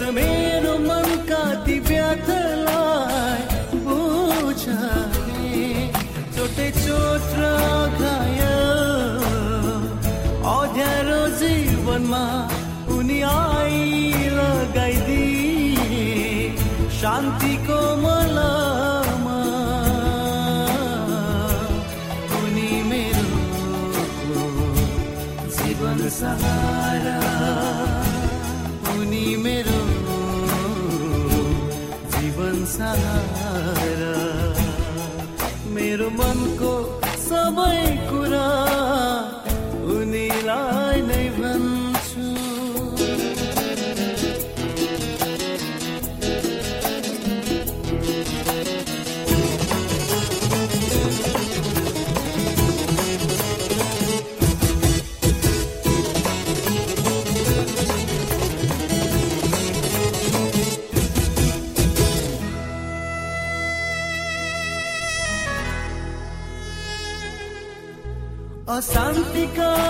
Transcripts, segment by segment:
त मेरो मनका ती व्यथालाई बुझाने चोटे चोट घायल। अध्यारो जीवनमा उनी आई लगाइदिए। शान्तिको অধিকার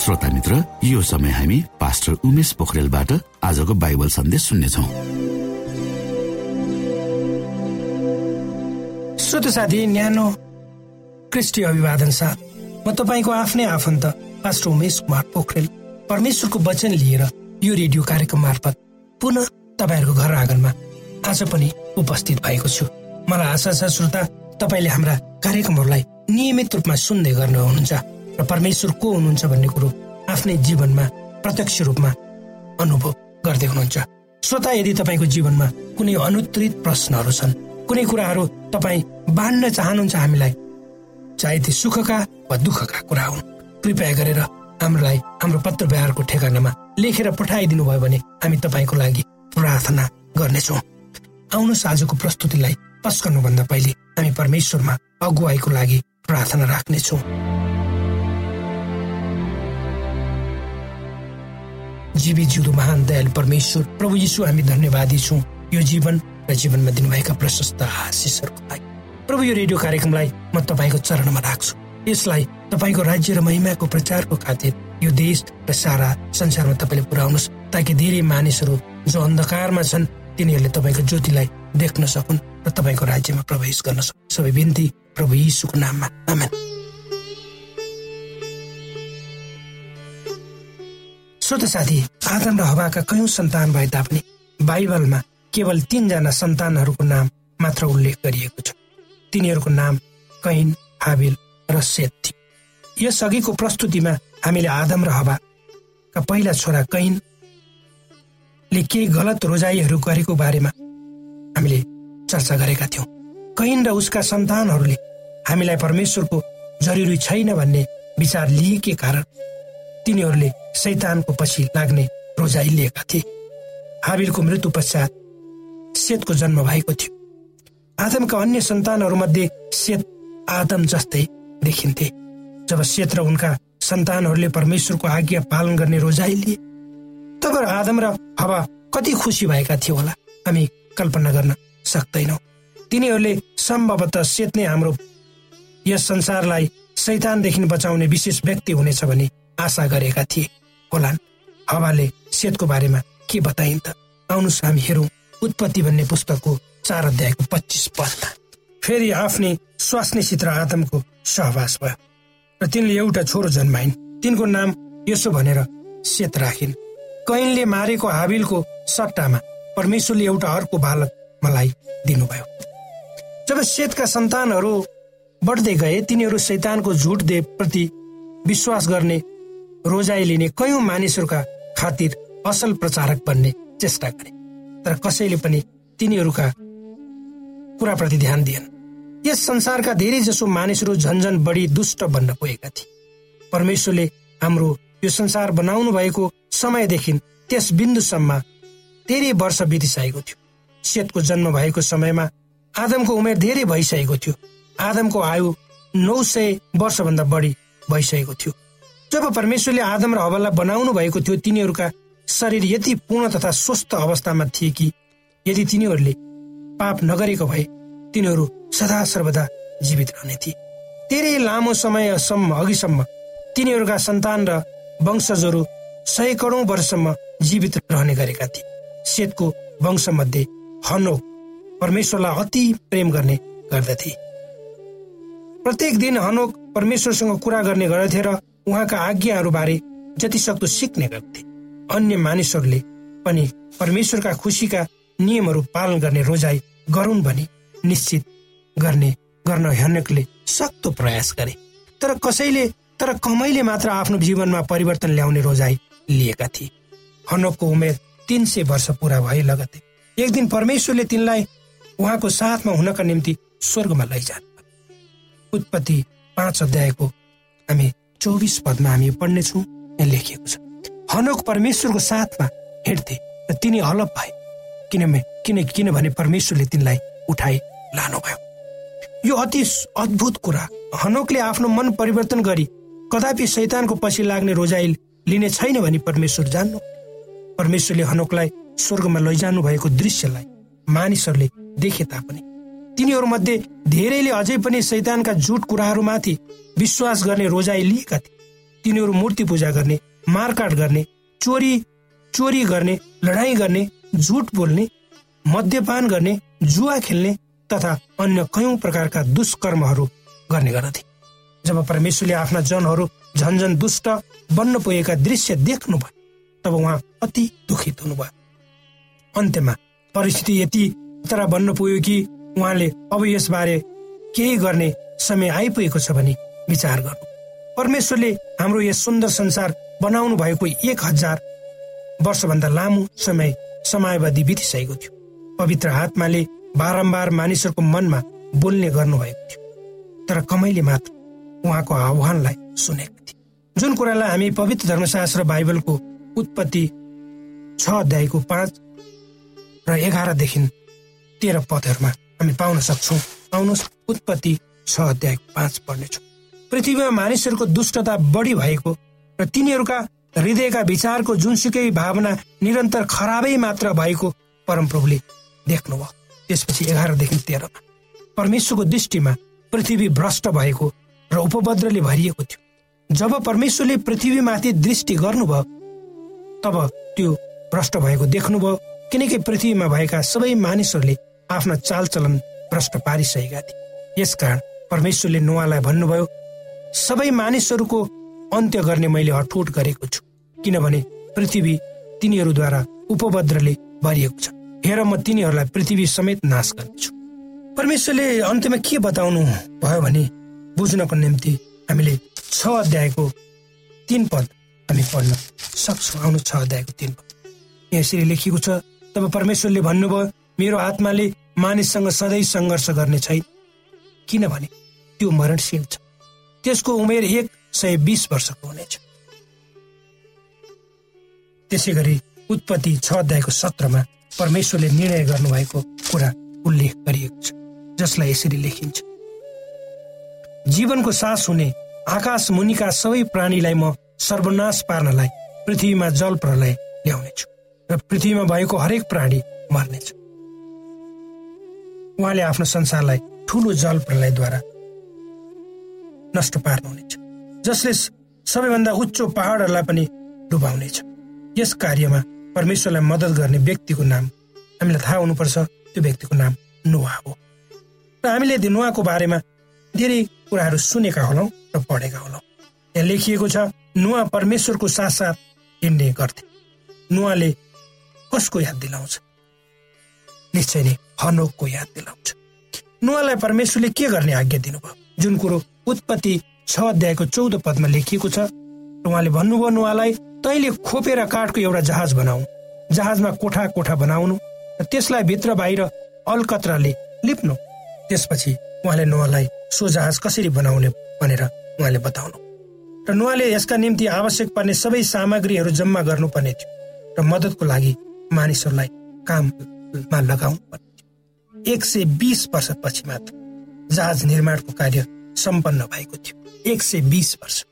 श्रोता मित्र यो समय हामी पास्टर उमेश पोखरेलबाट आजको बाइबल सन्देश सुन्नेछौ। श्रोत साथी न्यानो क्रिस्टी अभिवादन साथ म तपाईँको आफ्नै आफन्त पास्टर उमेश कुमार पोखरेल परमेश्वरको वचन लिएर यो रेडियो कार्यक्रम मार्फत पुनः तपाईँहरूको घर आँगनमा आज पनि उपस्थित भएको छु। मलाई आशा छ श्रोता तपाईँले हाम्रा कार्यक्रमहरूलाई नियमित रूपमा सुन्दै गर्नुहुनुहुन्छ र परमेश्वर को हुनुहुन्छ भन्ने कुरो आफ्नै जीवनमा प्रत्यक्ष रूपमा अनुभव गर्दै हुनुहुन्छ। श्रोता यदि तपाईँको जीवनमा कुनै अनुत्तरित प्रश्नहरू छन् कुनै कुराहरू तपाईँ बाँड्न चाहनुहुन्छ हामीलाई चाहे ती सुखका वा दुःखका कुरा हुन् कृपया गरेर हामीलाई हाम्रो पत्र व्यवहारको ठेगानामा लेखेर पठाइदिनु भयो भने हामी तपाईँको लागि प्रार्थना गर्नेछौँ। आउनुहोस् आजको प्रस्तुतिलाई पस्कनुभन्दा पहिले हामी परमेश्वरमा अगुवाईको लागि प्रार्थना राख्नेछौँ। जीवी जिउँदो महान दयालु परमेश्वर प्रभु यीशु हामी धन्यवादी छौँ। यो जीवन र जीवनमा दिनुभएका प्रशस्त आशिषहरूको लागि। प्रभु यो रेडियो कार्यक्रमलाई म तपाईँको चरणमा राख्छु। यसलाई तपाईँको राज्य र महिमाको प्रचारको खातिर यो देश र सारा संसारमा तपाईँले पुर्याउनुहोस् ताकि धेरै मानिसहरू जो अन्धकारमा छन् तिनीहरूले तपाईँको ज्योतिलाई देख्न सकुन् र तपाईँको राज्यमा प्रवेश गर्न सकुन्। सबै बिन्ती प्रभु यीशुको नाममा। आमेन। श्रोत साथी आदम र हवाका कयौं सन्तान भए तापनि बाइबलमा केवल तीनजना सन्तानहरूको नाम मात्र उल्लेख गरिएको छ। तिनीहरूको नाम कैन हाबिल र सेत थियो। यस अघिको प्रस्तुतिमा हामीले आदम र हवाका पहिला छोरा कैनले केही गलत रोजाइहरू गरेको बारेमा हामीले चर्चा गरेका थियौँ। कैन र उसका सन्तानहरूले हामीलाई परमेश्वरको जरुरी छैन भन्ने विचार लिएकै कारण तिनीहरूले शैतानको पछि लाग्ने रोजाइ लिएका थिए। हाबिलको मृत्यु पश्चात सेतको जन्म भएको थियो। आदमका अन्य सन्तानहरूमध्ये सेत आदम जस्तै देखिन्थे। जब सेत र उनका सन्तानहरूले परमेश्वरको आज्ञा पालन गर्ने रोजाइ लिए तब आदम र हवा कति खुसी भएका थियो होला हामी कल्पना गर्न सक्दैनौ। तिनीहरूले सम्भवतः सेत नै हाम्रो यस संसारलाई शैतानदेखि बचाउने विशेष व्यक्ति हुनेछ भनी आशा गरेका थिए। होलान् हवाले सेतको बारेमा के बताइन् त? आउनुहोस् हामी हेरौँ उत्पत्ति भन्ने पुस्तकको चार अध्यायको पच्चिस पदमा फेरि आफ्नै स्वास्नीसित आदमको सहवास भयो। र तिनले एउटा छोरो जन्माइन्। तिनको नाम यसो भनेर सेत राखिन्। कैनले मारेको हाबिलको सट्टामा परमेश्वरले एउटा अर्को बालक मलाई दिनुभयो। जब सेतका सन्तानहरू बढ्दै गए तिनीहरू शैतानको झुट प्रति विश्वास गर्ने रोजाइ लिने कयौं मानिसहरूका खातिर असल प्रचारक बन्ने चेष्टा गरे। तर कसैले पनि तिनीहरूका कुराप्रति ध्यान दिएन। यस संसारका धेरै जसो मानिसहरू झन्झन बढी दुष्ट बन्न पुगेका थिए। परमेश्वरले हाम्रो यो संसार बनाउनु भएको समयदेखि त्यस बिन्दुसम्म धेरै वर्ष बितिसकेको थियो। सेतको जन्म भएको समयमा आदमको उमेर धेरै भइसकेको थियो। आदमको आयु नौ सय वर्षभन्दा बढी भइसकेको थियो। जब परमेश्वरले आदम र हवललाई बनाउनु भएको थियो तिनीहरूका शरीर यति पूर्ण तथा स्वस्थ अवस्थामा थिए कि यदि तिनीहरूले पाप नगरेको भए तिनीहरू सदा सर्वदा जीवित रहने थिए। धेरै लामो समयसम्म अघिसम्म तिनीहरूका सन्तान र वंशजहरू सय करोड वर्षसम्म जीवित रहने गरेका थिए। सेतको वंशमध्ये हनोक परमेश्वरलाई अति प्रेम गर्ने गर्दथे। प्रत्येक दिन हनोक परमेश्वरसँग कुरा गर्ने गर्दथे र उहाँका आज्ञाहरूबारे जति सक्दो सिक्ने गर्थे अन्य मानिसहरूले पनि परमेश्वरका खुसीका नियमहरू पालन गर्ने रोजाइ गरून् भनी निश्चित गर्ने गर्न हनकले सक्दो प्रयास गरे। तर कसैले तर कमैले मात्र आफ्नो जीवनमा परिवर्तन ल्याउने रोजाइ लिएका थिए। हनकको उमेर तिन सय वर्ष पुरा भए लगतै। एक दिन परमेश्वरले तिनलाई उहाँको साथमा हुनका निम्ति स्वर्गमा लैजानु। उत्पत्ति पाँच अध्यायको हामी चौबिस पदमा हामी पढ्नेछौँ यहाँ लेखिएको छ। हनोक परमेश्वरको साथमा हिँड्थे र तिनी अलप भए। किनभने किन किनभने परमेश्वरले तिनलाई उठाइ लानुभयो। यो अति अद्भुत कुरा। हनोकले आफ्नो मन परिवर्तन गरी कदापि शैतानको पछि लाग्ने रोजाइ लिने छैन भनी परमेश्वर जान्नु। परमेश्वरले हनोकलाई स्वर्गमा लैजानु भएको दृश्यलाई मानिसहरूले देखे तापनि तिनीहरूमध्ये धेरैले अझै पनि शैतानका झुट कुराहरूमाथि विश्वास गर्ने रोजाइ लिएका थिए। तिनीहरू मूर्ति पूजा गर्ने मारकाट गर्ने चोरी चोरी गर्ने लडाईँ गर्ने झुट बोल्ने मद्यपान गर्ने जुवा खेल्ने तथा अन्य कयौं प्रकारका दुष्कर्महरू गर्ने गर्दथे। जब परमेश्वरले आफ्ना जनहरू झन्झन दुष्ट बन्न पुगेका दृश्य देख्नुभयो तब उहाँ अति दुखित हुनुभयो। अन्त्यमा परिस्थिति यति तर बन्न पुग्यो कि उहाँले अब यसबारे केही गर्ने समय आइपुगेको छ भने विचार गर्नु। परमेश्वरले हाम्रो यस सुन्दर संसार बनाउनु भएको एक हजार वर्षभन्दा लामो समय समयावधि बितिसकेको थियो। पवित्र आत्माले बारम्बार मानिसहरूको मनमा बोल्ने गर्नुभएको थियो। तर कमैले मात्र उहाँको आह्वानलाई सुनेका थिए जुन कुरालाई हामी पवित्र धर्मशास्त्र बाइबलको उत्पत्ति छ अध्यायको पाँच र एघारदेखि तेह्र पदहरूमा हामी पाउन सक्छौँ। आउनुहोस् उत्पत्ति छ अध्यायको पाँच पढ्नेछौँ पृथ्वीमा मानिसहरूको दुष्टता बढी भएको र तिनीहरूका हृदयका विचारको जुनसुकै भावना निरन्तर खराबै मात्र भएको परमप्रभुले देख्नुभयो। त्यसपछि एघारदेखि तेह्रमा परमेश्वरको दृष्टिमा पृथ्वी भ्रष्ट भएको र उपभद्रले भरिएको थियो। जब परमेश्वरले पृथ्वीमाथि दृष्टि गर्नुभयो तब त्यो भ्रष्ट भएको देख्नुभयो। किनकि पृथ्वीमा भएका सबै मानिसहरूले आफ्ना चालचलन भ्रष्ट पारिसकेका थिए। यसकारण परमेश्वरले नुवालाई भन्नुभयो सबै मानिसहरूको अन्त्य गर्ने मैले हठोट गरेको छु किनभने पृथ्वी तिनीहरूद्वारा उपभद्रले भरिएको छ। हेर म तिनीहरूलाई पृथ्वी समेत नाश गर्नेछु परमेश्वरले अन्त्यमा के बताउनु भयो भने बुझ्नको निम्ति हामीले छ अध्यायको तीन पद हामी पढ्न सक्छौँ। आउनु छ अध्यायको तीन पद। यहाँ यसरी लेखिएको छ तब परमेश्वरले भन्नुभयो मेरो आत्माले मानिससँग सधैँ सङ्घर्ष गर्ने छैन। किनभने त्यो मरणशील छ। त्यसको उमेर एक सय बिस वर्षको हुनेछ। त्यसै गरी उत्पत्ति छ अध्यायको सत्रमा परमेश्वरले निर्णय गर्नुभएको कुरा उल्लेख गरिएको छ जसलाई यसरी लेखिन्छ। जीवनको सास हुने आकाश मुनिका सबै प्राणीलाई म सर्वनाश पार्नलाई पृथ्वीमा जल प्रलय ल्याउनेछु र पृथ्वीमा भएको हरेक प्राणी मर्नेछ। उहाँले आफ्नो संसारलाई ठुलो जल प्रलयद्वारा नष्ट पार्नुहुनेछ जसले सबैभन्दा उच्च पहाडहरूलाई पनि डुबाउनेछ। यस कार्यमा परमेश्वरलाई मद्दत गर्ने व्यक्तिको नाम हामीलाई थाहा हुनुपर्छ त्यो व्यक्तिको नाम नुवा हो। र हामीले नुवाको बारेमा धेरै कुराहरू सुनेका होलौँ र पढेका होलौँ यहाँ लेखिएको छ नुवा परमेश्वरको साथ साथ हिँड्ने गर्थे। नुवाले कसको याद दिलाउँछ? निश्चय नै हनोकको याद दिलाउँछ नुवालाई परमेश्वरले के गर्ने आज्ञा दिनुभयो? जुन कुरो उत्पत्ति छ अध्यायको चौध पदमा लेखिएको छ उहाँले भन्नुभयो नुहालाई तैले खोपेर काठको एउटा जहाज बनाऊ। जहाजमा कोठा कोठा बनाउनु र त्यसलाई भित्र बाहिर अलकत्राले लिप्नु। त्यसपछि उहाँले नुहालाई सो जहाज कसरी बनाउने भनेर उहाँले बताउनु। र नुहाले यसका निम्ति आवश्यक पर्ने सबै सामग्रीहरू जम्मा गर्नुपर्ने थियो र मद्दतको लागि मानिसहरूलाई काममा पर्ने थियो एक सय बिस वर्षपछि मात्र जहाज निर्माणको कार्य सम्पन्न भएको थियो। एक सय बिस वर्ष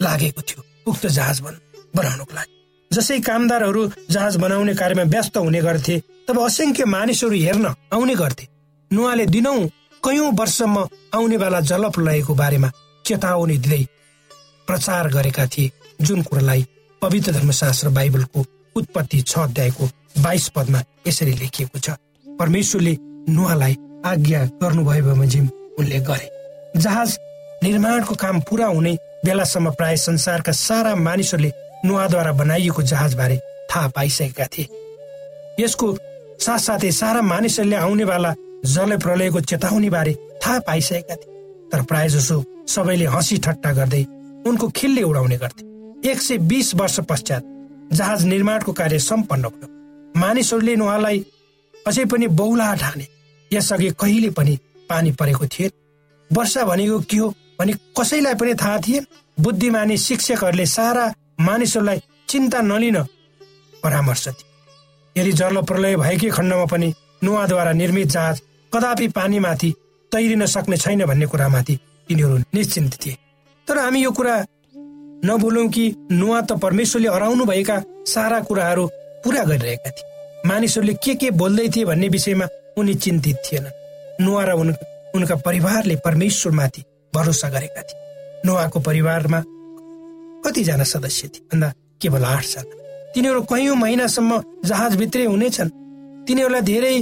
लागेको थियो उक्त जहाज बनाउनको लागि। जसै कामदारहरू जहाज बनाउने कार्यमा व्यस्त हुने गर्थे तब असंख्य मानिसहरू हेर्न आउने गर्थे। नुहाले दिनौ कयौं वर्षसम्म आउनेवाला जलप्रलयको बारेमा चेतावनी दिँदै प्रचार गरेका थिए जुन कुरालाई पवित्र धर्मशास्त्र बाइबलको उत्पत्ति छ अध्यायको बाइस पदमा यसरी लेखिएको छ। परमेश्वरले नुहालाई आज्ञा गर्नुभयो बमोजिम उनले गरे। जहाज निर्माणको काम पुरा हुने बेलासम्म प्राय संसारका सारा मानिसहरूले नुहाद्वारा बनाइएको जहाजबारे थाहा पाइसकेका थिए। यसको साथसाथै सारा मानिसहरूले आउनेवाला जल प्रलयको चेतावनी बारे थाहा पाइसकेका थिए। तर प्राय जसो सबैले हँसी ठट्टा गर्दै उनको खिल्ले उडाउने गर्थे। एक सय बिस वर्ष पश्चात जहाज निर्माणको कार्य सम्पन्न भयो। मानिसहरूले नुहालाई अझै पनि बहुला ठाने यसअघि कहिले पनि पानी परेको थिएन। वर्षा भनेको के हो भने कसैलाई पनि थाहा थिएन। बुद्धिमानी शिक्षकहरूले सारा मानिसहरूलाई चिन्ता नलिन परामर्श दिए। यदि जल प्रलय भएकै खण्डमा पनि नुहाद्वारा निर्मित जहाज कदापि पानीमाथि तैरिन सक्ने छैन भन्ने कुरामाथि तिनीहरू निश्चिन्त थिए। तर हामी यो कुरा नभुलौँ कि नुहा त परमेश्वरले हराउनु भएका सारा कुराहरू पुरा गरिरहेका थिए। मानिसहरूले के के बोल्दै थिए भन्ने विषयमा उनी चिन्तित थिएन नुहा र उनका परिवारले परमेश्वरमाथि भरोसा गरेका थिए। नोआको परिवारमा कतिजना सदस्य थिए। भन्दा केवल आठजना तिनीहरू कैयौँ महिनासम्म जहाजभित्रै हुनेछन्। तिनीहरूलाई धेरै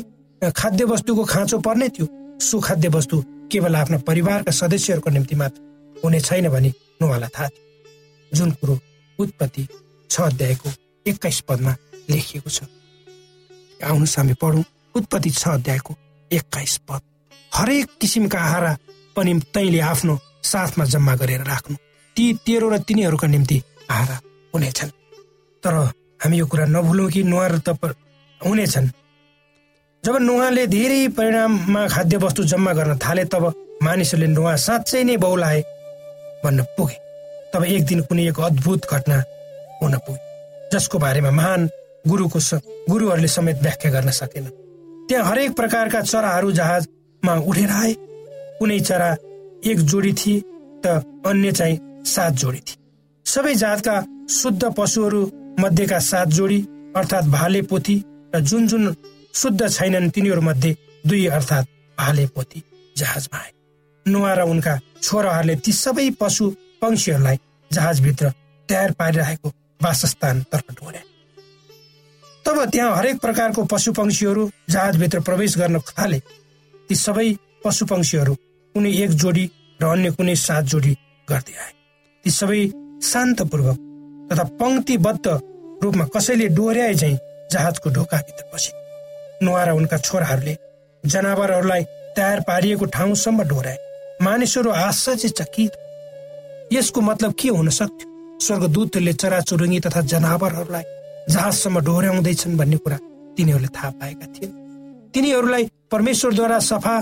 खाद्य वस्तुको खाँचो पर्ने थियो। सुखाद्य वस्तु केवल आफ्ना परिवारका सदस्यहरूको निम्ति मात्र हुने छैन भनी नुहालाई थाहा थियो। जुन कुरो उत्पत्ति छ अध्यायको एक्काइस पदमा लेखिएको छ। आउनुहोस् हामी पढौँ। उत्पत्ति छ अध्यायको एक्काइस पद। हरेक किसिमका आहारा पनि तैँले आफ्नो साथमा जम्मा गरेर राख्नु। ती तेरो र तिनीहरूका निम्ति आहारा हुनेछन्। तर हामी यो कुरा नभुलौँ कि नुहार त हुनेछन्। जब नुहाले धेरै परिणाममा खाद्य वस्तु जम्मा गर्न थाले तब मानिसहरूले नुहा साँच्चै नै बहुलाए भन्न पुगे। तब एक दिन कुनै एक अद्भुत घटना हुन पुगे जसको बारेमा महान गुरुको गुरुहरूले समेत व्याख्या गर्न सकेन। त्यहाँ हरेक प्रकारका चराहरू जहाज मा उठेर आए। कुनै चरा एक जोडी थिए त अन्य चाहिँ सात जोडी थिए। सबै जातका शुद्ध पशुहरू मध्येका सात जोडी अर्थात् भाले पोथी र जुन जुन शुद्ध छैनन् तिनीहरू मध्ये दुई अर्थात् भाले पोथी जहाजमा आए। नुहा र उनका छोराहरूले ती सबै पशु पंक्षीहरूलाई जहाजभित्र तयार पारिरहेको वासस्थान तर्फ डोर्याए तब त्यहाँ हरेक प्रकारको पशु पंक्षीहरू जहाजभित्र प्रवेश गर्न थाले। ती सबै पशु पंक्षीहरू कुनै एक जोडी र अन्य कुनै सात जोडी गर्दै आए। ती सबै शान्तपूर्वक तथा पङ्क्तिबद्ध रूपमा कसैले डोर्याए झैँ जहाजको ढोकाभित्र पसे नुहा र उनका छोराहरूले जनावरहरूलाई तयार पारिएको ठाउँसम्म डोराए मानिसहरू आश्चर्यचकित यसको मतलब के हुन सक्थ्यो? स्वर्गदूतहरूले चराचुरुङ्गी तथा जनावरहरूलाई जहाजसम्म डोर्याउँदैछन् भन्ने कुरा तिनीहरूले थाहा पाएका थिए। तिनीहरूलाई परमेश्वरद्वारा सफा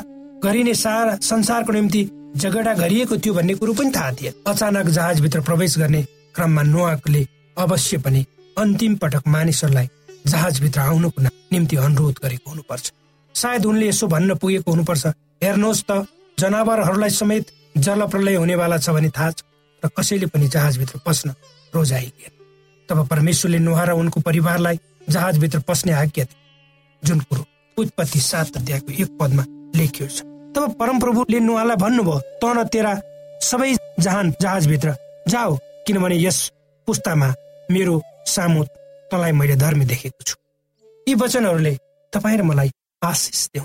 गरिने सारा संसारको निम्ति झगडा गरिएको थियो भन्ने कुरो पनि थाहा थिए। अचानक जहाजभित्र प्रवेश गर्ने क्रममा नुवाकले अवश्य पनि अन्तिम पटक मानिसहरूलाई जहाजभित्र आउनुको निम्ति अनुरोध गरेको हुनुपर्छ। सायद उनले यसो भन्न पुगेको हुनुपर्छ। हेर्नुहोस् त जनावरहरूलाई समेत जल प्रलय हुनेवाला छ भने थाहा छ। र कसैले पनि जहाजभित्र पस्न रोजाइदिएन। तब परमेश्वरले नुहा र उनको परिवारलाई जहाजभित्र पस्ने आज्ञा दिए। जुन कुरो उत्पत्ति सात अध्यायको एक पदमा लेखियो छ। तब परमप्रभुले नुहालाई भन्नुभयो त न तेरा सबै जहान जहाजभित्र जाऊ किनभने यस पुस्तामा मेरो सामु तँलाई मैले धर्मी देखेको छु। यी वचनहरूले तपाईँ र मलाई आशिष देऊ।